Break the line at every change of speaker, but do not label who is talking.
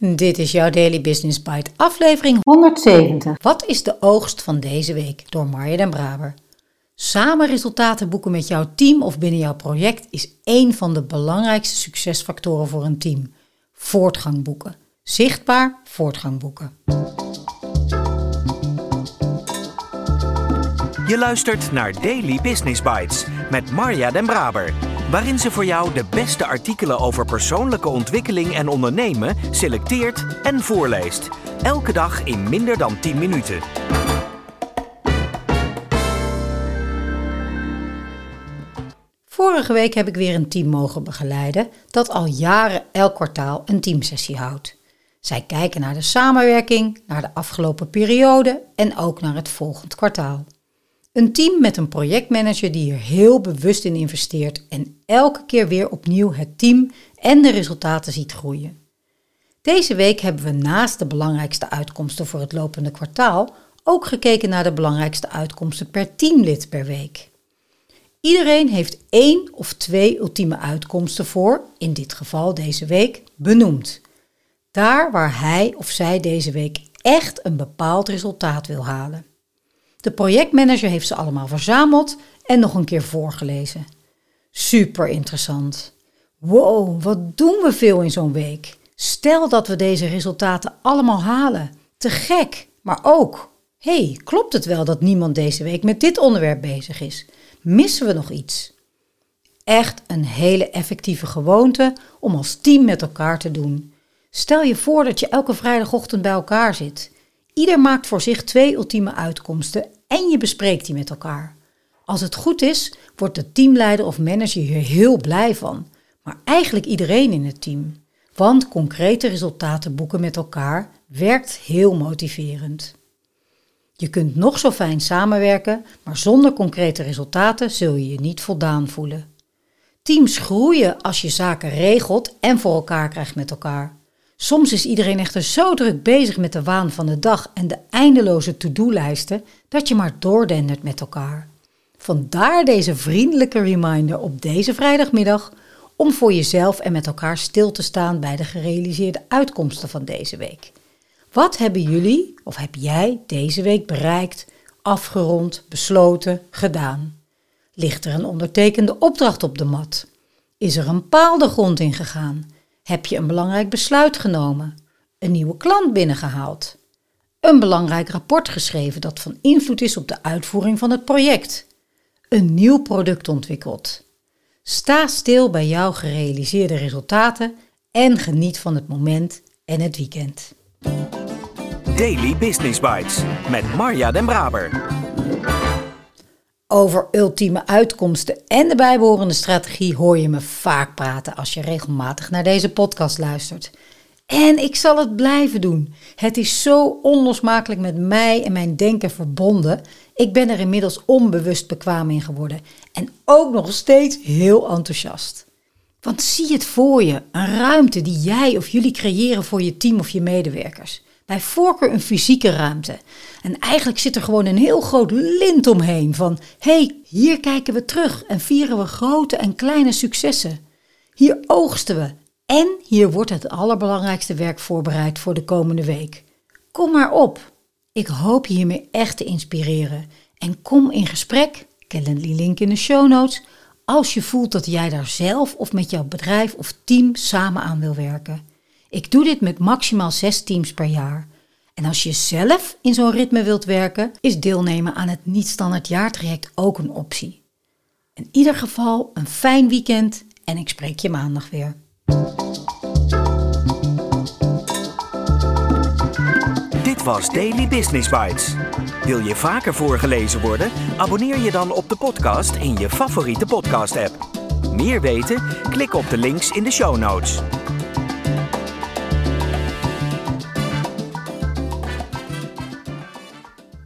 Dit is jouw Daily Business Bite, aflevering
170.
Wat is de oogst van deze week? Door Marja den Braber. Samen resultaten boeken met jouw team of binnen jouw project is één van de belangrijkste succesfactoren voor een team. Voortgang boeken. Zichtbaar voortgang boeken.
Je luistert naar Daily Business Bites met Marja Den Braber, waarin ze voor jou de beste artikelen over persoonlijke ontwikkeling en ondernemen selecteert en voorleest. Elke dag in minder dan 10 minuten.
Vorige week heb ik weer een team mogen begeleiden dat al jaren elk kwartaal een teamsessie houdt. Zij kijken naar de samenwerking, naar de afgelopen periode en ook naar het volgend kwartaal. Een team met een projectmanager die er heel bewust in investeert en elke keer weer opnieuw het team en de resultaten ziet groeien. Deze week hebben we naast de belangrijkste uitkomsten voor het lopende kwartaal ook gekeken naar de belangrijkste uitkomsten per teamlid per week. Iedereen heeft één of twee ultieme uitkomsten voor, in dit geval deze week, benoemd. Daar waar hij of zij deze week echt een bepaald resultaat wil halen. De projectmanager heeft ze allemaal verzameld en nog een keer voorgelezen. Super interessant. Wow, wat doen we veel in zo'n week? Stel dat we deze resultaten allemaal halen. Te gek, maar ook. hey, klopt het wel dat niemand deze week met dit onderwerp bezig is? Missen we nog iets? Echt een hele effectieve gewoonte om als team met elkaar te doen. Stel je voor dat je elke vrijdagochtend bij elkaar zit. Ieder maakt voor zich twee ultieme uitkomsten en je bespreekt die met elkaar. Als het goed is, wordt de teamleider of manager hier heel blij van, maar eigenlijk iedereen in het team. Want concrete resultaten boeken met elkaar werkt heel motiverend. Je kunt nog zo fijn samenwerken, maar zonder concrete resultaten zul je je niet voldaan voelen. Teams groeien als je zaken regelt en voor elkaar krijgt met elkaar. Soms is iedereen echter zo druk bezig met de waan van de dag en de eindeloze to-do-lijsten dat je maar doordendert met elkaar. Vandaar deze vriendelijke reminder op deze vrijdagmiddag om voor jezelf en met elkaar stil te staan bij de gerealiseerde uitkomsten van deze week. Wat hebben jullie of heb jij deze week bereikt, afgerond, besloten, gedaan? Ligt er een ondertekende opdracht op de mat? Is er een paal de grond in gegaan? Heb je een belangrijk besluit genomen? Een nieuwe klant binnengehaald? Een belangrijk rapport geschreven dat van invloed is op de uitvoering van het project? Een nieuw product ontwikkeld? Sta stil bij jouw gerealiseerde resultaten en geniet van het moment en het weekend.
Daily Business Bites met Marja Den Braber.
Over ultieme uitkomsten en de bijbehorende strategie hoor je me vaak praten als je regelmatig naar deze podcast luistert. En ik zal het blijven doen. Het is zo onlosmakelijk met mij en mijn denken verbonden. Ik ben er inmiddels onbewust bekwaam in geworden en ook nog steeds heel enthousiast. Want zie het voor je, een ruimte die jij of jullie creëren voor je team of je medewerkers. Bij voorkeur een fysieke ruimte. En eigenlijk zit er gewoon een heel groot lint omheen van hey, hier kijken we terug en vieren we grote en kleine successen. Hier oogsten we en hier wordt het allerbelangrijkste werk voorbereid voor de komende week. Kom maar op. Ik hoop je hiermee echt te inspireren. En kom in gesprek, Calendly link in de show notes, als je voelt dat jij daar zelf of met jouw bedrijf of team samen aan wil werken. Ik doe dit met maximaal zes teams per jaar. En als je zelf in zo'n ritme wilt werken, is deelnemen aan het niet-standaard jaartraject ook een optie. In ieder geval een fijn weekend en ik spreek je maandag weer.
Dit was Daily Business Bites. Wil je vaker voorgelezen worden? Abonneer je dan op de podcast in je favoriete podcast-app. Meer weten? Klik op de links in de show notes.